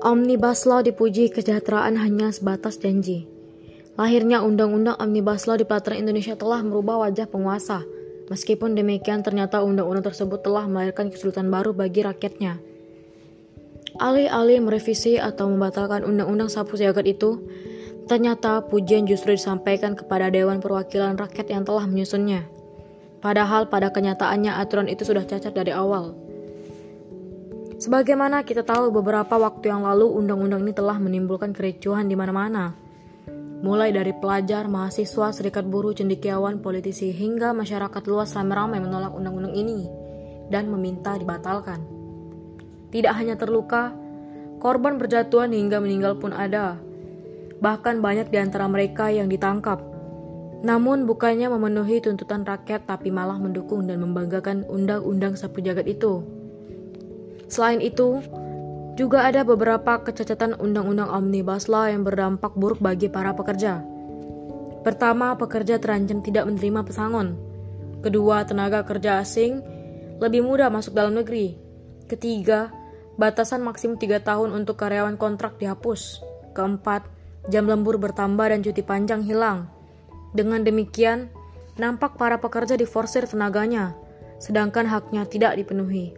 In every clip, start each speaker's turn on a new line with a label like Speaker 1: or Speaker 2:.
Speaker 1: Omnibus Law dipuji kesejahteraan hanya sebatas janji. Lahirnya Undang-Undang Omnibus Law di pelataran Indonesia telah merubah wajah penguasa. Meskipun demikian, ternyata undang-undang tersebut telah melahirkan kesulitan baru bagi rakyatnya. Alih-alih merevisi atau membatalkan undang-undang sapu jagat itu, ternyata pujian justru disampaikan kepada Dewan Perwakilan Rakyat yang telah menyusunnya. Padahal pada kenyataannya aturan itu sudah cacat dari awal. Sebagaimana kita tahu beberapa waktu yang lalu undang-undang ini telah menimbulkan kericuhan di mana-mana. Mulai dari pelajar, mahasiswa, serikat buruh, cendekiawan, politisi, hingga masyarakat luas ramai-ramai menolak undang-undang ini dan meminta dibatalkan. Tidak hanya terluka, korban berjatuhan hingga meninggal pun ada. Bahkan banyak di antara mereka yang ditangkap. Namun bukannya memenuhi tuntutan rakyat tapi malah mendukung dan membanggakan undang-undang sapu jagat itu. Selain itu, juga ada beberapa kecacatan undang-undang Omnibus Law yang berdampak buruk bagi para pekerja. Pertama, pekerja terancam tidak menerima pesangon. Kedua, tenaga kerja asing lebih mudah masuk dalam negeri. Ketiga, batasan maksimum 3 tahun untuk karyawan kontrak dihapus. Keempat, jam lembur bertambah dan cuti panjang hilang. Dengan demikian, nampak para pekerja diforsir tenaganya, sedangkan haknya tidak dipenuhi.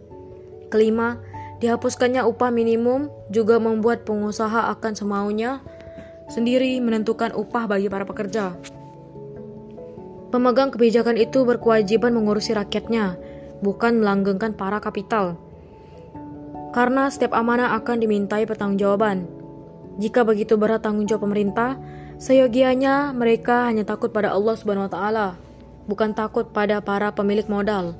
Speaker 1: Kelima, dihapuskannya upah minimum juga membuat pengusaha akan semaunya sendiri menentukan upah bagi para pekerja. Pemegang kebijakan itu berkewajiban mengurusi rakyatnya, bukan melanggengkan para kapital. Karena setiap amanah akan dimintai pertanggungjawaban. Jika begitu berat tanggung jawab pemerintah, seyogianya mereka hanya takut pada Allah Subhanahu wa taala, bukan takut pada para pemilik modal.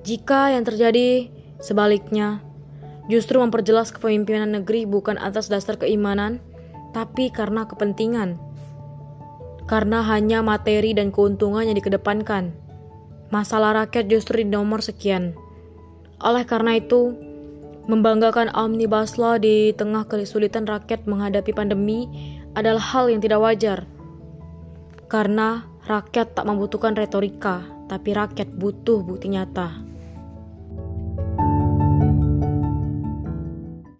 Speaker 1: Jika yang terjadi Sebaliknya, justru memperjelas kepemimpinan negeri bukan atas dasar keimanan, tapi karena kepentingan. Karena hanya materi dan keuntungan yang dikedepankan. Masalah rakyat justru di nomor sekian. Oleh karena itu, membanggakan Omnibus Law di tengah kesulitan rakyat menghadapi pandemi adalah hal yang tidak wajar. Karena rakyat tak membutuhkan retorika, tapi rakyat butuh bukti nyata.